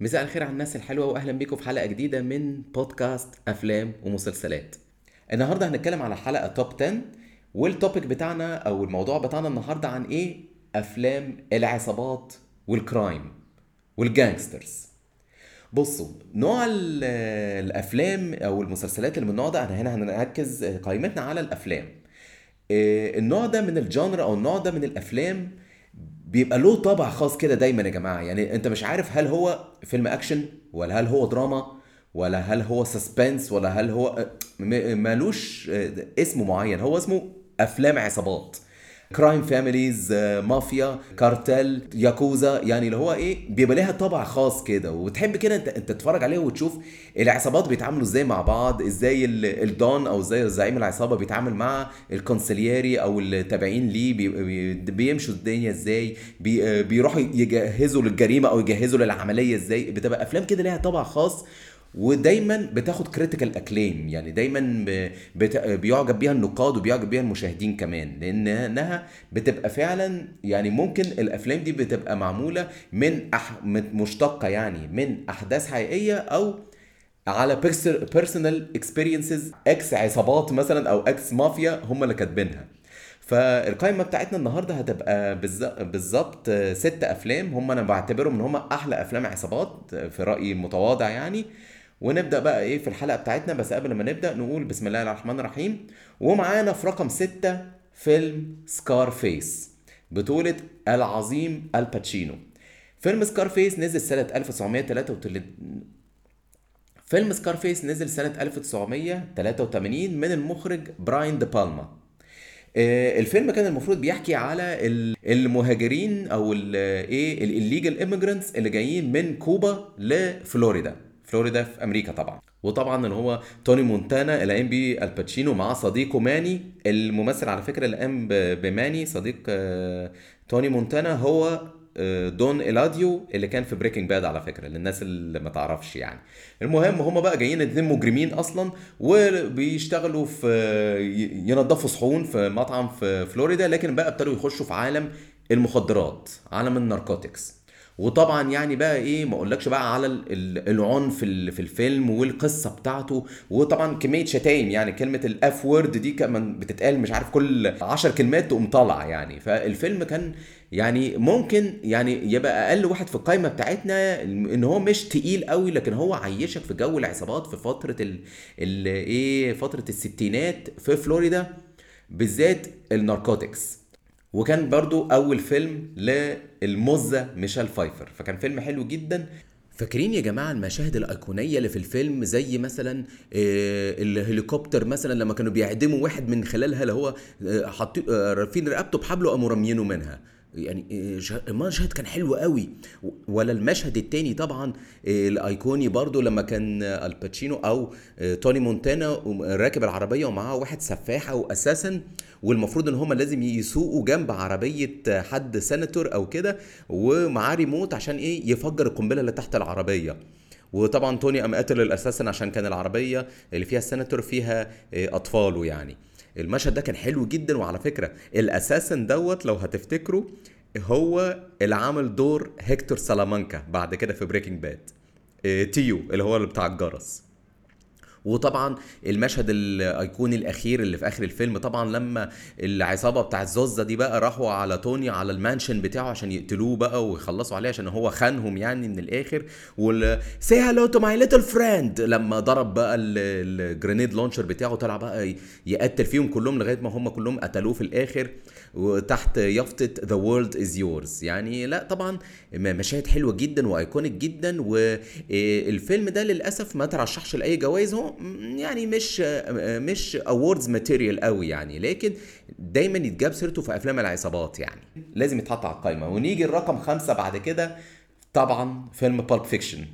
مساء الخير على الناس الحلوة وأهلا بيكم في حلقة جديدة من بودكاست أفلام ومسلسلات. النهاردة هنتكلم على حلقة top 10 وال topic بتاعنا أو الموضوع بتاعنا النهاردة عن إيه؟ أفلام العصابات وال crime وال gangsters بصوا نوع ال- الأفلام أو المسلسلات اللي من النوع ده أنا هنا هنركز قائمتنا على الأفلام. آه، النوع ده من ال genre أو النوع ده من الأفلام بيبقى له طابع خاص كده دايما يا جماعة. يعني أنت مش عارف هل هو فيلم أكشن ولا هل هو دراما ولا هل هو suspense ولا هل هو مالوش آه، اسم معين. هو اسمه أفلام عصابات. crime families مافيا كارتل ياكوزا يعني اللي هو إيه بيبقى ليها طابع خاص كده. وتحب كده أنت أنت تتفرج عليه وتشوف العصابات بيتعاملوا إزاي مع بعض إزاي ال- ال don أو إزاي زعيم العصابة بيتعامل مع ال consigliere أو التابعين ليه بي بيمشوا الدنيا إزاي بي آه، بيروحوا يجهزوا للجريمة أو يجهزوا للعملية إزاي. بتبقى أفلام كده ليها طابع خاص. ودايما بتاخد critical acclaim يعني دايما. بيعجب بيها النقاد وبيعجب بيها المشاهدين كمان لأنها بتبقى فعلا يعني ممكن الأفلام دي بتبقى معمولة من أح... مشتقة يعني من أحداث حقيقية أو على personal experiences ex عصابات مثلا أو ex مافيا هم اللي كاتبينها فالقائمة بتاعتنا النهارده هتبقى بالظبط ست أفلام هم أنا بعتبرهم إن هم أحلى أفلام عصابات في رأيي المتواضع يعني ونبدأ بقى إيه في الحلقة بتاعتنا. بس قبل ما نبدأ نقول بسم الله الرحمن الرحيم. ومعانا في رقم ستة فيلم سكار فيس بطولة العظيم الباتشينو فيلم سكار فيس نزل سنة 1933 فيلم سكارفيس نزل سنة 1983 من المخرج براين دي بالما. آه، الفيلم كان المفروض بيحكي على ال- المهاجرين أو إيه ال illegal اللي جايين من كوبا لفلوريدا. فلوريدا في أمريكا طبعا. وطبعا اللي هو توني مونتانا اللي قام بيه الباتشينو مع صديقه ماني. الممثل على فكرة اللي قام بماني صديق آه، توني مونتانا هو آه، دون إيلاديو اللي كان في بريكنج باد على فكرة للناس اللي ما تعرفش يعني. المهم هم بقى جايين اتنين مجرمين أصلا وبيشتغلوا في ينظفوا صحون في مطعم في فلوريدا لكن بقى ابتدوا يخشوا في عالم المخدرات عالم ال narcotics. وطبعا يعني بقى إيه ما أقولكش بقى على ال- ال- العنف ال- في الفيلم والقصة بتاعته. وطبعا كمية شتايم يعني كلمة ال F word دي كمان بتتقال مش عارف كل عشر كلمات تقوم طالعة يعني. فالفيلم كان يعني ممكن يعني يبقى أقل واحد في القائمه بتاعتنا إن هو مش تقيل قوي لكن هو عيشك في جو العصابات في فترة ال إيه فترة الستينات في فلوريدا بالذات ال narcotics. وكان برضو أول فيلم للمزة ميشيل فايفر فكان فيلم حلو جدا. فاكرين يا جماعة المشاهد الأيقونية اللي في الفيلم زي مثلا آه، الهليكوبتر مثلا لما كانوا بيعدموا واحد من خلالها اللي هو آه، حاطين آه، لافين رقبته بحبل وقاموا راميينه منها. يعني آه، شه- المشهد كان حلو قوي. ولا المشهد التاني طبعا آه، الأيقوني برضو لما كان الباتشينو أو آه، توني مونتانا راكب العربية ومعاه واحد سفاح و assassin والمفروض إن هما لازم يسوقوا جنب عربية حد سيناتور أو كده ومعاه ريموت عشان إيه؟ يفجر القنبلة اللي تحت العربية. وطبعا توني قام قتل ال assassin عشان كان العربية اللي فيها السيناتور فيها أطفاله يعني. المشهد ده كان حلو جدا. وعلى فكرة ال assassin دوت لو هتفتكروا هو اللي عمل دور هيكتور سالامانكا بعد كده في بريكنج باد تيو اللي هو اللي بتاع الجرس. وطبعا المشهد الأيقوني الأخير اللي في آخر الفيلم طبعا لما العصابة بتاع الزوزة دي بقى راحوا على توني على ال mansion بتاعه عشان يقتلوه بقى ويخلصوا عليه عشان هو خانهم يعني من الآخر. وال say hello to my little friend لما ضرب بقى ال grenade launcher بتاعه طلع بقى يقتل فيهم كلهم لغاية ما هم كلهم قتلوه في الآخر وتحت يافطة the world is yours يعني لا طبعا مشاهد حلوة جدا و iconic جدا والفيلم ده للأسف ما ترشحش لأي جوائز هو يعني مش مش awards material قوي يعني لكن دايما يتجاب سيرته في أفلام العصابات يعني. لازم يتحط على القائمه ونيجي الرقم خمسة بعد كده طبعا فيلم Pulp Fiction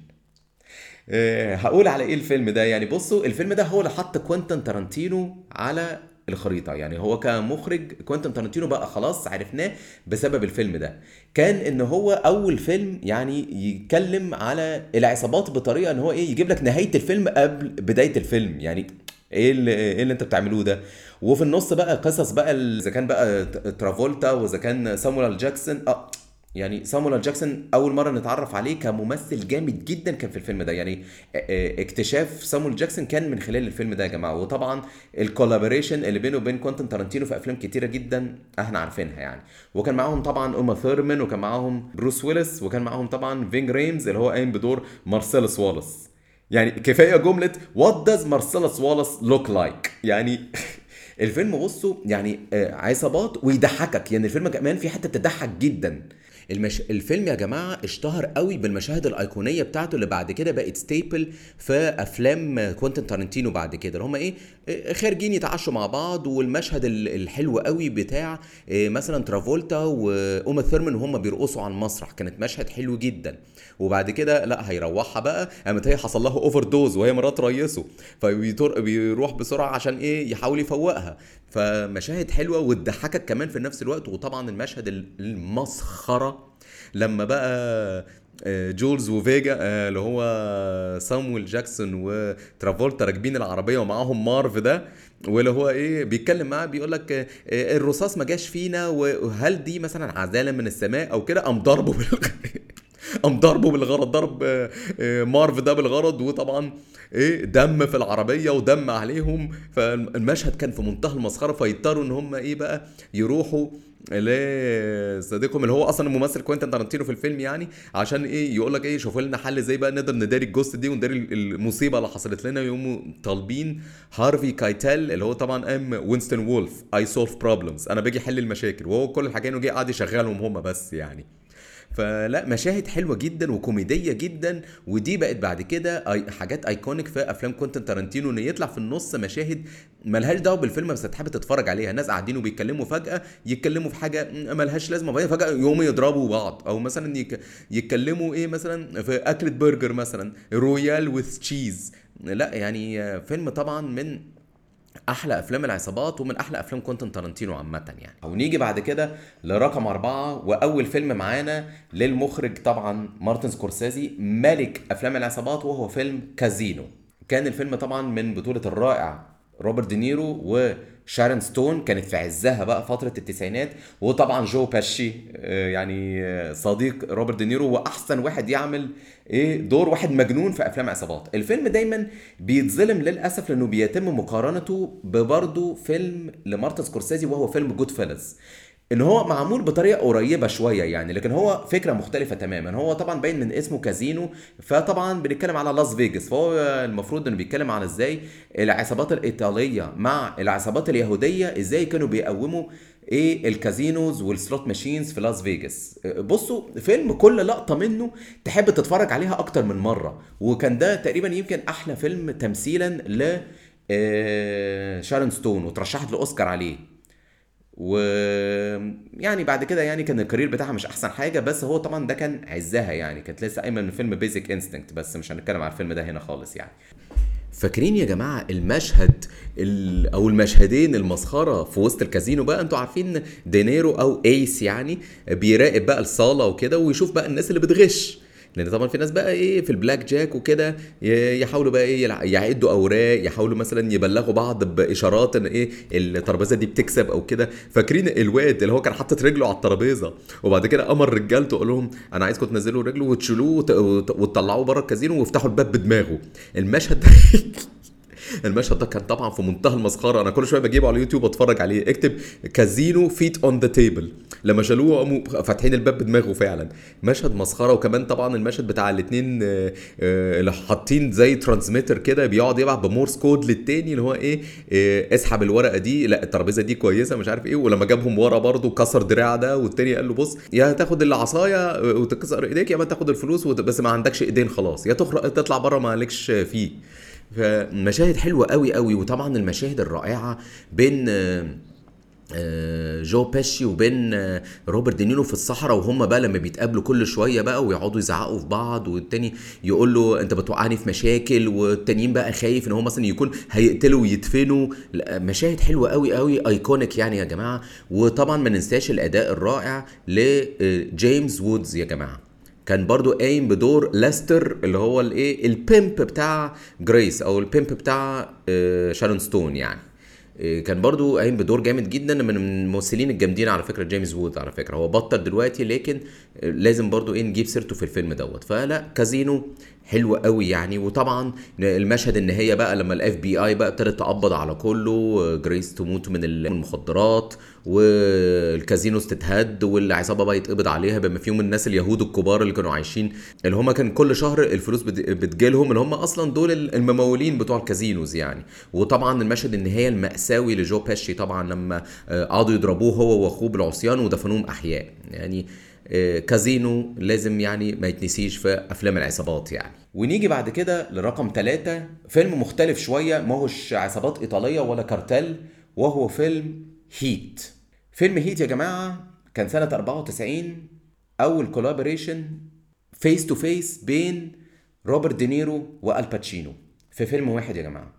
آه، هقول على إيه الفيلم ده؟ يعني بصوا الفيلم ده هو اللي حط كوينتن تارانتينو على الخريطة. يعني هو كمخرج كوينتن تارانتينو بقى خلاص عرفناه بسبب الفيلم ده. كان إن هو أول فيلم يعني يتكلم على العصابات بطريقة إن هو إيه يجيب لك نهاية الفيلم قبل بداية الفيلم. يعني إيه اللي, إيه اللي أنت بتعملوه ده؟ وفي النص بقى قصص بقى إذا كان بقى ترافولتا وإذا كان سامويل جاكسون آه يعني سامويل جاكسون أول مرة نتعرف عليه كممثل جامد جدا كان في الفيلم ده. يعني اكتشاف سامويل جاكسون كان من خلال الفيلم ده يا جماعة. وطبعا ال collaboration اللي بينه وبين كوينتن تارانتينو في أفلام كتيرة جدا إحنا عارفينها يعني. وكان معاهم طبعا أوما ثيرمان وكان معاهم بروس ويلس وكان معاهم طبعا فينج ريمز اللي هو قايم بدور مارسيلس والاس. يعني كفاية جملة what does Marsellus Wallace look like يعني الفيلم بصوا يعني عصابات ويضحكك. يعني الفيلم كمان في حتة تضحك جدا. المش... الفيلم يا جماعة اشتهر قوي بالمشاهد الأيقونية بتاعته اللي بعد كده بقت staple في أفلام كوينتن تارنتينو بعد كده اللي هم إيه خارجين يتعشوا مع بعض والمشهد الحلو قوي بتاع مثلا ترافولتا واوما ثيرمان وهم بيرقصوا على المسرح كانت مشهد حلو جدا. وبعد كده لا هيروحها بقى قامت هي حصل لها overdose وهي مرات رئيسه فبيروح بسرعة عشان إيه يحاول يفوقها. فمشاهد حلوة وتضحكك كمان في نفس الوقت وطبعا المشهد المسخرة لما بقى جولز وفيجا اللي هو سامويل جاكسون وترافولتا راكبين العربية ومعاهم مارف ده واللي هو إيه بيتكلم معاه بيقول لك الرصاص ما جاش فينا وهل دي مثلا رسالة من السماء أو كده؟ قام ضربه بال... قام ضربه بالغلط ضرب مارف ده بالغرض وطبعا إيه دم في العربية ودم عليهم فالمشهد كان في منتهى المسخرة فيضطروا إن هم إيه بقى يروحوا لصديقهم اللي هو أصلا الممثل كوينتن تارانتينو في الفيلم يعني عشان إيه؟ يقول لك إيه؟ شوفوا لنا حل إزاي بقى نقدر نداري الجثة دي ونداري المصيبة اللي حصلت لنا. يقوموا طالبين هارفي كايتل اللي هو طبعا قام وينستون وولف I solve problems أنا باجي أحل المشاكل. وهو كل الحكاية إنه جه قاعد يشغلهم هم بس يعني. فلا مشاهد حلوة جدا وكوميدية جدا ودي بقت بعد كده حاجات iconic في أفلام كوينتن تارانتينو إن يطلع في النص مشاهد ملهاش دعوة بالفيلم بس تحب تتفرج عليها. الناس قاعدين وبيتكلموا فجأة يتكلموا في حاجة ملهاش لازمة. فجأة يقوموا يضربوا بعض. أو مثلا يتكلموا إيه مثلا؟ في أكلة برجر مثلا royale with cheese لا يعني فيلم طبعا من أحلى أفلام العصابات ومن أحلى أفلام كوينتن تارانتينو عامة يعني. ونيجي بعد كده لرقم أربعة وأول فيلم معانا للمخرج طبعا مارتن سكورسيزي ملك أفلام العصابات وهو فيلم كازينو. كان الفيلم طبعا من بطولة الرائع روبرت دينيرو وشارون ستون كانت في عزها بقى فترة التسعينات وطبعا جو بيشي يعني صديق روبرت دينيرو واحسن واحد يعمل إيه دور واحد مجنون في أفلام عصابات. الفيلم دايما بيتظلم للأسف لأنه بيتم مقارنته ببرضه فيلم لمارتن سكورسيزي وهو فيلم Goodfellas ان هو معمول بطريقة قريبة شوية يعني لكن هو فكرة مختلفة تماما. هو طبعا باين من اسمه كازينو فطبعا بنتكلم على لاس فيجاس. فهو المفروض إنه بيتكلم على إزاي العصابات الإيطالية مع العصابات اليهودية إزاي كانوا بيقوموا إيه الكازينوز وال slot machines في لاس فيجاس. بصوا فيلم كل لقطة منه تحب تتفرج عليها أكتر من مرة وكان ده تقريبا يمكن أحلى فيلم تمثيلا ل شارون ستون وترشحت لأوسكار عليه. و يعني بعد كده يعني كان ال career بتاعها مش أحسن حاجة بس هو طبعا ده كان عزها يعني كانت لسه قايمة من فيلم Basic Instinct بس مش هنتكلم على الفيلم ده هنا خالص يعني. فاكرين يا جماعة المشهد أو المشهدين المسخرة في وسط الكازينو بقى؟ أنتوا عارفين دينيرو أو إيس يعني بيراقب بقى الصالة وكده ويشوف بقى الناس اللي بتغش. لأن طبعا في ناس بقى إيه في البلاك جاك وكده يحاولوا بقى إيه يعدوا أوراق يحاولوا مثلا يبلغوا بعض بإشارات إن إيه الترابيزة دي بتكسب أو كده. فاكرين الواد اللي هو كان حاطط رجله على الترابيزة وبعد كده أمر رجالته قال لهم أنا عايزكم تنزلوا رجله وتشيلوه وتطلعوه بره الكازينو ويفتحوا الباب بدماغه. المشهد ده المشهد ده كان طبعا في منتهى المسخرة. أنا كل شوية بجيبه على اليوتيوب اتفرج عليه. اكتب casino feet on the table لما شالوه قاموا فاتحين الباب بدماغه فعلا. مشهد مسخرة. وكمان طبعا المشهد بتاع الاثنين اللي حاطين زي transmitter كده بيقعد يبعت ب Morse code للتاني اللي هو إيه, إيه اسحب الورقة دي. لا الترابيزة دي كويسة مش عارف إيه. ولما جابهم ورا برضه كسر دراع ده والتاني قال له بص يا تاخد العصايه وتكسر إيديك يا اما تاخد الفلوس بس ما عندكش إيدين خلاص. يا تخرج تطلع بره ما لكش فيه. فمشاهد حلوة قوي قوي وطبعا المشاهد الرائعة بين جو بيشي وبين روبرت دينيرو في الصحراء وهم بقى لما بيتقابلوا كل شوية بقى ويقعدوا يزعقوا في بعض والتاني يقول له أنت بتوقعني في مشاكل والتانيين بقى خايف إن هو مثلا يكون هيقتله ويدفنه. مشاهد حلوة قوي قوي iconic يعني يا جماعة. وطبعا ما ننساش الأداء الرائع لجيمس وودز يا جماعة. كان برضو قايم بدور لاستر اللي هو الإيه؟ ال pimp بتاع جينجر أو ال pimp بتاع شارون ستون يعني. إيه، كان برضو قايم بدور جامد جدا من الممثلين الجامدين على فكرة جيمس وودز على فكرة. هو بطل دلوقتي لكن لازم برضو إيه؟ نجيب سيرته في الفيلم دوت. فلا كازينو حلو قوي يعني. وطبعا المشهد النهايه بقى لما ال FBI بقى ابتدت تقبض على كله جينجر تموت من المخدرات والكازينوز تتهد والعصابة بقى يتقبض عليها بما فيهم الناس اليهود الكبار اللي كانوا عايشين اللي هم كان كل شهر الفلوس بتجيلهم اللي هم أصلا دول الممولين بتوع الكازينوز يعني. وطبعا المشهد النهايه المأساوي لجو باشي طبعا لما قعدوا يضربوه هو وأخوه بالعصيان ودفنوهم أحياء يعني. آه، كازينو لازم يعني ما يتنسيش في أفلام العصابات يعني. ونيجي بعد كده لرقم ثلاثة فيلم مختلف شوية ما هوش عصابات إيطالية ولا كارتل وهو فيلم Heat. فيلم Heat يا جماعة كان سنة 94 أول collaboration face to face بين روبرت دينيرو والباتشينو في فيلم واحد يا جماعة.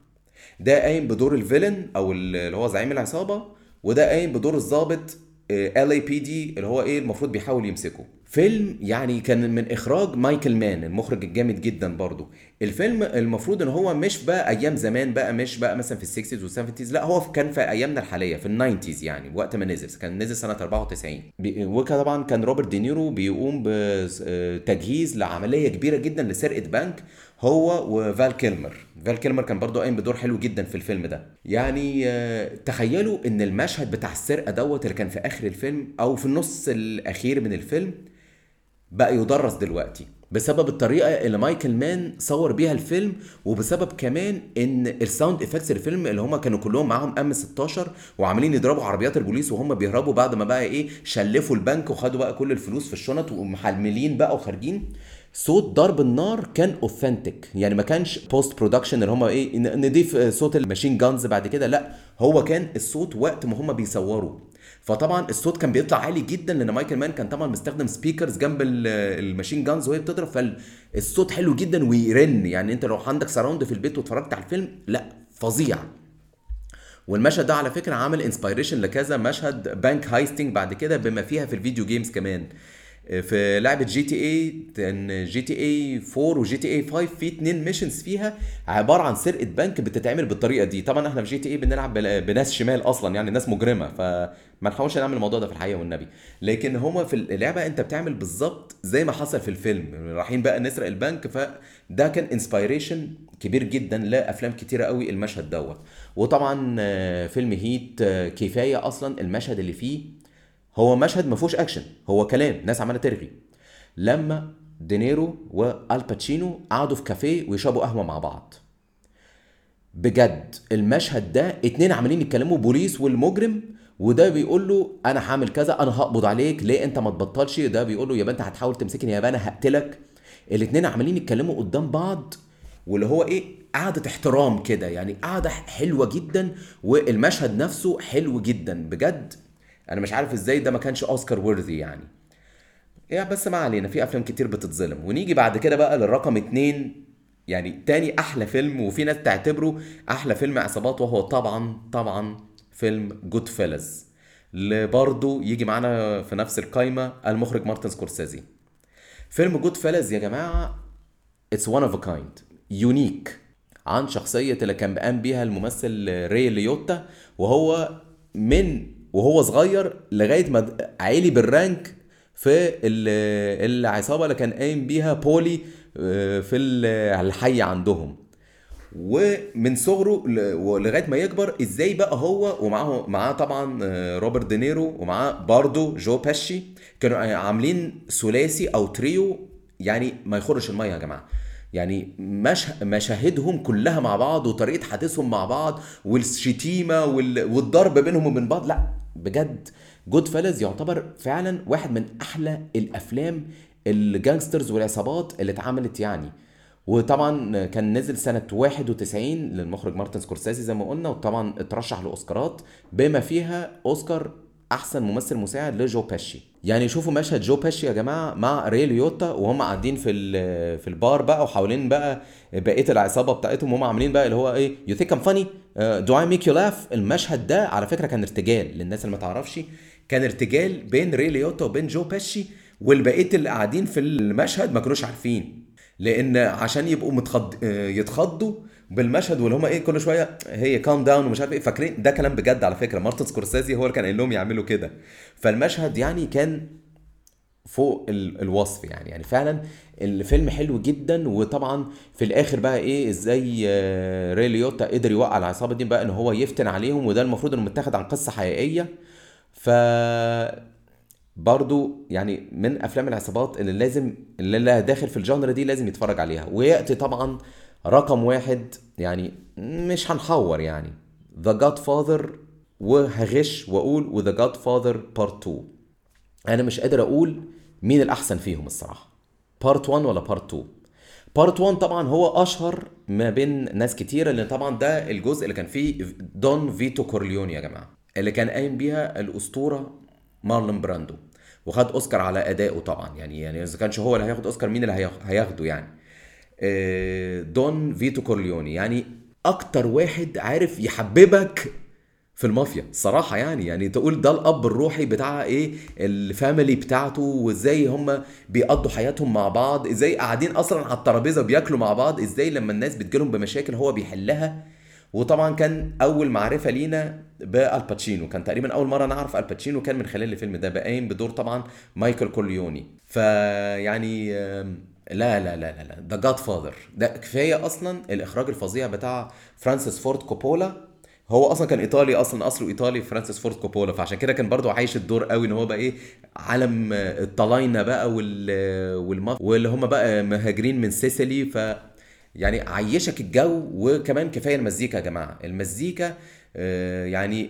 ده قايم بدور ال villain أو اللي هو زعيم العصابة وده قايم بدور الضابط LAPD اللي هو إيه المفروض بيحاول يمسكه. فيلم يعني كان من إخراج مايكل مان المخرج الجامد جدا برضو. الفيلم المفروض إن هو مش بقى أيام زمان بقى مش بقى مثلا في ال sixties وال seventies لا هو كان في أيامنا الحالية في ال nineties يعني وقت ما نزل. كان نزل سنة 94 وطبعا كان روبرت دينيرو بيقوم بتجهيز لعملية كبيرة جدا لسرقة بنك. هو وفال كيلمر. فال كيلمر كان برضو قايم بدور حلو جدا في الفيلم ده. يعني آه، تخيلوا إن المشهد بتاع السرقة دوت اللي كان في آخر الفيلم أو في النص الأخير من الفيلم بقى يدرس دلوقتي بسبب الطريقة اللي مايكل مان صور بيها الفيلم وبسبب كمان إن ال sound effects الفيلم اللي هم كانوا كلهم معاهم M16 وعاملين يضربوا عربيات البوليس وهم بيهربوا بعد ما بقى إيه شلفوا البنك وخدوا بقى كل الفلوس في الشنط ومحملين بقى وخارجين. صوت ضرب النار كان authentic يعني ما كانش post production اللي هم إيه نضيف صوت ال machine guns بعد كده لا. هو كان الصوت وقت ما هم بيصوروا فطبعا الصوت كان بيطلع عالي جدا لأن مايكل مان كان طبعا مستخدم speakers جنب ال machine guns وهي بتضرب. فالصوت حلو جدا ويرن. يعني أنت لو عندك surround في البيت واتفرجت على الفيلم لا فظيع. والمشهد ده على فكرة عامل inspiration لكذا مشهد bank heisting بعد كده بما فيها في ال video games كمان. في لعبة جي تي اي كان جي تي اي 4 وجي تي اي 5 في اتنين missions فيها عبارة عن سرقة بنك بتتعمل بالطريقة دي. طبعا إحنا في GTA بنلعب بناس شمال أصلا يعني ناس مجرمة فما نحاولش نعمل الموضوع ده في الحقيقة والنبي. لكن هما في اللعبة أنت بتعمل بالظبط زي ما حصل في الفيلم. رايحين بقى نسرق البنك فده كان inspiration كبير جدا لأفلام كتيرة قوي المشهد دوت. وطبعا آه، فيلم Heat آه، كفاية أصلا المشهد اللي فيه هو مشهد ما فيهوش اكشن هو كلام ناس عمالة ترغي. لما دينيرو والباتشينو قعدوا في كافيه ويشربوا قهوة مع بعض. بجد المشهد ده اتنين عمالين يتكلموا بوليس والمجرم وده بيقول له أنا هعمل كذا أنا هقبض عليك ليه أنت ما تبطلش؟ ده بيقول له يا انت هتحاول تمسكني يا أنا هقتلك. الاتنين عمالين يتكلموا قدام بعض واللي هو إيه؟ قعدة احترام كده يعني قعدة حلوة جدا والمشهد نفسه حلو جدا بجد. أنا مش عارف إزاي ده ما كانش Oscar worthy يعني. يا بس ما علينا في أفلام كتير بتتظلم. ونيجي بعد كده بقى للرقم اتنين يعني تاني أحلى فيلم وفي ناس تعتبره أحلى فيلم عصابات وهو طبعا طبعا فيلم Goodfellas اللي برضه يجي معانا في نفس القايمة المخرج مارتن سكورسيزي. فيلم Goodfellas يا جماعة it's one of a kind unique عن شخصية اللي كان قام بيها الممثل ري ليوتا وهو من وهو صغير لغاية ما علي بال rank في العصابة اللي كان قايم بيها بولي آه، في الحي عندهم. ومن صغره لغايه ما يكبر إزاي بقى هو ومعاه معاه طبعا آه، روبرت دينيرو ومعاه برضه جو باشي كانوا عاملين ثلاثي أو تريو يعني ما يخرش المية يا جماعة. يعني مش... مشاهدهم كلها مع بعض وطريقة حديثهم مع بعض والشتيمة وال... والضرب بينهم وبين بعض لا. بجد Goodfellas يعتبر فعلا واحد من أحلى الأفلام ال gangsters والعصابات اللي اتعملت يعني. وطبعا كان نزل سنة 91 للمخرج مارتن سكورسيزي زي ما قلنا وطبعا اترشح لأوسكارات بما فيها أوسكار أحسن ممثل مساعد لجو باشي. يعني شوفوا مشهد جو باشي يا جماعة مع ري ليوتا وهم قاعدين في في البار بقى وحوالين بقى بقية العصابة بتاعتهم وهم عاملين بقى اللي هو إيه you think I'm funny do I make you laugh المشهد ده على فكرة كان ارتجال للناس اللي ما تعرفش كان ارتجال بين ري ليوتا وبين جو باشي والبقية اللي قاعدين في المشهد ما كانوش عارفين لأن عشان يبقوا متخض... آه، يتخضوا بالمشهد واللي هم إيه كل شوية هي calm down ومش عارف إيه فاكرين؟ ده كلام بجد على فكرة. مارتن سكورسيزي هو اللي كان قايل لهم يعملوا كده. فالمشهد يعني كان فوق ال- الوصف يعني. يعني فعلا الفيلم حلو جدا وطبعا في الآخر بقى إيه إزاي آه، ري ليوتا قدر يوقع العصابه دي بقى إن هو يفتن عليهم وده المفروض إنه متاخد عن قصة حقيقية. ف برضو يعني من أفلام العصابات اللي لازم اللي اللي داخل في ال genre دي لازم يتفرج عليها. ويأتي طبعا رقم واحد يعني مش هنحور يعني. The Godfather وهغش وأقول و The Godfather Part 2 أنا مش قادر أقول مين الأحسن فيهم الصراحة. Part 1 ولا Part 2 Part 1 طبعا هو أشهر ما بين ناس كتيرة لأن طبعا ده الجزء اللي كان فيه دون فيتو كورليوني يا جماعة اللي كان قايم بيها الأسطورة مارلون براندو وخد أوسكار على ادائه طبعا. يعني يعني إذا كانش هو اللي هياخد أوسكار مين اللي هياخ- هياخده يعني؟ دون فيتو كورليوني. يعني أكتر واحد عارف يحببك في المافيا الصراحة يعني. يعني تقول ده الأب الروحي بتاع إيه ال family بتاعته وإزاي هم بيقضوا حياتهم مع بعض إزاي قاعدين أصلا على الترابيزة بياكلوا مع بعض إزاي لما الناس بتجيلهم بمشاكل هو بيحلها. وطبعا كان أول معرفة لينا بالباتشينو كان تقريبا أول مرة نعرف الباتشينو كان من خلال الفيلم ده بقايم بدور طبعا مايكل كورليوني. فيعني لا لا لا لا The Godfather ده كفاية أصلا الإخراج الفظيع بتاع فرانسيس فورد كوبولا. هو أصلا كان إيطالي أصلا أصله إيطالي فرانسيس فورد كوبولا. فعشان كده كان برضو عايش الدور قوي إن هو بقى إيه عالم الطلاينة بقى وال والماف واللي هم بقى مهاجرين من سيسيلي. ف يعني عيشك الجو وكمان كفاية المزيكا يا جماعة. المزيكا آه، يعني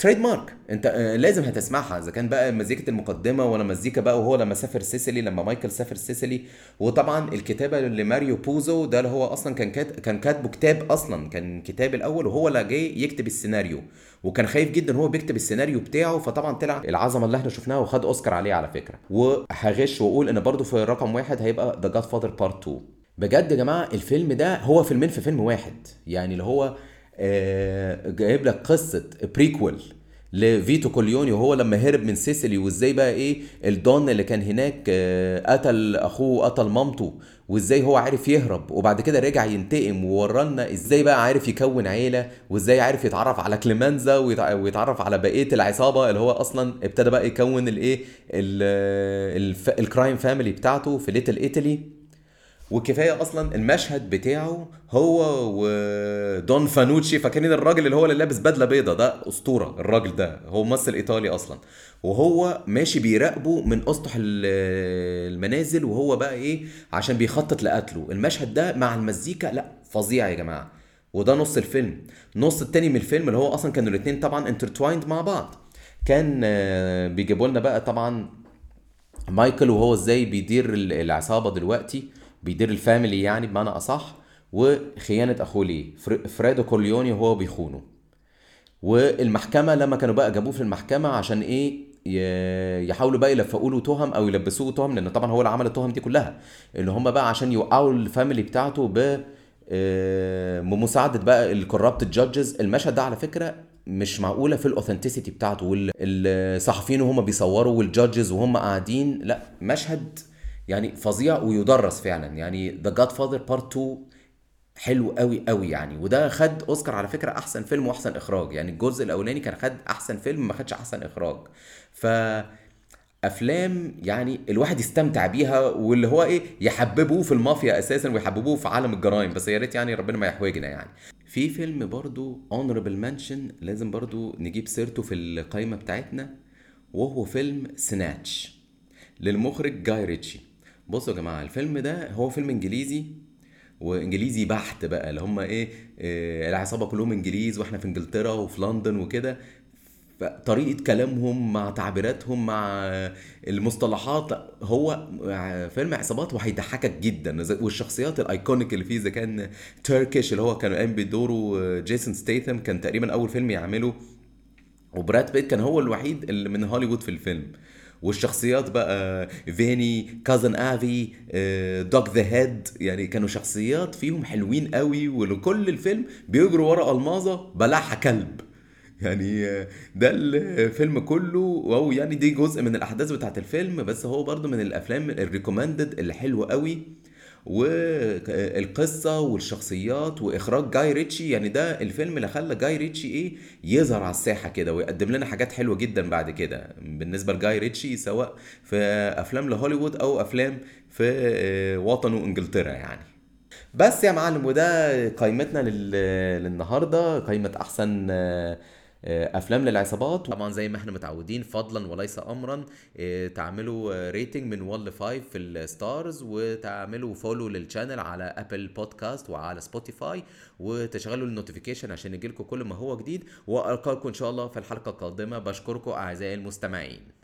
trademark انت آه، لازم هتسمعها. إذا كان بقى مزيكة المقدمة ولا مزيكا بقى وهو لما سافر سيسيلي لما مايكل سافر سيسيلي وطبعا الكتابة لماريو بوزو ده اللي هو أصلا كان كات كان كاتبه كتاب أصلا كان كتاب الأول وهو اللي جاي يكتب السيناريو. وكان خايف جدا هو بيكتب السيناريو بتاعه فطبعا طلع العظمة اللي إحنا شفناها وخد أوسكار عليه على فكرة. وهغش وأقول إن برضو في رقم واحد هيبقى The Godfather Part 2 بجد يا جماعة الفيلم ده هو فيلمين في فيلم واحد. يعني اللي هو جايب لك قصة prequel لفيتو كورليوني وهو لما هرب من سيسيلي وإزاي بقى إيه الدون اللي كان هناك آه، قتل أخوه وقتل مامته وإزاي هو عارف يهرب وبعد كده رجع ينتقم وورانا إزاي بقى عارف يكون عيلة وإزاي عارف يتعرف على كليمانزا ويتع- ويتعرف على بقية العصابة اللي هو أصلا ابتدى بقى يكون الإيه ال crime family بتاعته في ليتل ايطالي وكفاية أصلا المشهد بتاعه هو ودون فانوتشي فاكرين الراجل اللي هو اللي لابس بدلة بيضة؟ ده أسطورة الراجل ده هو ممثل إيطالي أصلا. وهو ماشي بيراقبه من أسطح ال- المنازل وهو بقى إيه؟ عشان بيخطط لقتله. المشهد ده مع المزيكا لا فظيع يا جماعة. وده نص الفيلم. نص التاني من الفيلم اللي هو أصلا كانوا الاتنين طبعا intertwined مع بعض. كان آه، بيجيبوا لنا بقى طبعا مايكل وهو إزاي بيدير ال- العصابة دلوقتي. بيدير ال family يعني بمعنى أصح وخيانة أخوه ليه فر- فريدو كورليوني وهو بيخونه. والمحكمة لما كانوا بقى جابوه في المحكمة عشان إيه يحاولوا بقى يلفقوا له تهم أو يلبسوه تهم لأن طبعا هو اللي عمل التهم دي كلها. إن هم بقى عشان يوقعوا ال family بتاعته ب آه، بمساعده بقى ال corrupt judges المشهد ده على فكرة مش معقولة في ال authenticity بتاعته والصحفيين وهم بيصوروا وال judges وهم قاعدين لا مشهد يعني فظيع ويدرس فعلا. يعني The Godfather Part 2 حلو قوي قوي يعني. وده خد أوسكار على فكرة أحسن فيلم وأحسن إخراج. يعني الجزء الأولاني كان خد أحسن فيلم ما خدش أحسن إخراج. ف افلام يعني الواحد يستمتع بيها واللي هو إيه يحببوه في المافيا أساسا ويحببوه في عالم الجرائم. بس يا ريت يعني ربنا ما يحوجنا يعني. في فيلم برضو honorable mention لازم برضو نجيب سيرته في القائمه بتاعتنا وهو فيلم Snatch للمخرج جاي ريتشي بصوا يا جماعة الفيلم ده هو فيلم إنجليزي وإنجليزي بحت بقى اللي هم إيه آه، العصابة كلهم إنجليز وإحنا في إنجلترا وفي لندن وكده. طريقة كلامهم مع تعبيراتهم مع المصطلحات هو فيلم عصابات وهيضحكك جدا. والشخصيات ال iconic اللي فيه إذا كان Turkish اللي هو كان قايم بدوره جيسون ستيثم كان تقريبا أول فيلم يعمله. وبراد بيت كان هو الوحيد اللي من هوليوود في الفيلم. والشخصيات بقى Vinny Cousin Avi Doug The Head يعني كانوا شخصيات فيهم حلوين قوي ولكل الفيلم بيجروا ورا ألماظة بلعها كلب. يعني آه، ده الفيلم كله. أو يعني دي جزء من الأحداث بتاعت الفيلم بس هو برضو من الأفلام ال recommended اللي حلوة قوي. والقصة والشخصيات وإخراج جاي ريتشي. يعني ده الفيلم اللي خلى جاي ريتشي إيه يظهر على الساحة كده ويقدم لنا حاجات حلوة جدا بعد كده بالنسبة لجاي ريتشي سواء في أفلام لهوليوود أو أفلام في آه، وطنه إنجلترا يعني. بس يا معلم وده قائمتنا لل- للنهاردة قائمة أحسن آه، أفلام للعصابات. طبعا زي ما إحنا متعودين فضلا وليس امرا آه، تعملوا rating من 1 ل 5 في ال stars وتعملوا follow لل channel على Apple Podcast وعلى Spotify وتشغلوا النوتيفيكيشن عشان يجيلكم كل ما هو جديد. وألقاكم إن شاء الله في الحلقة القادمة. بشكركم أعزائي المستمعين.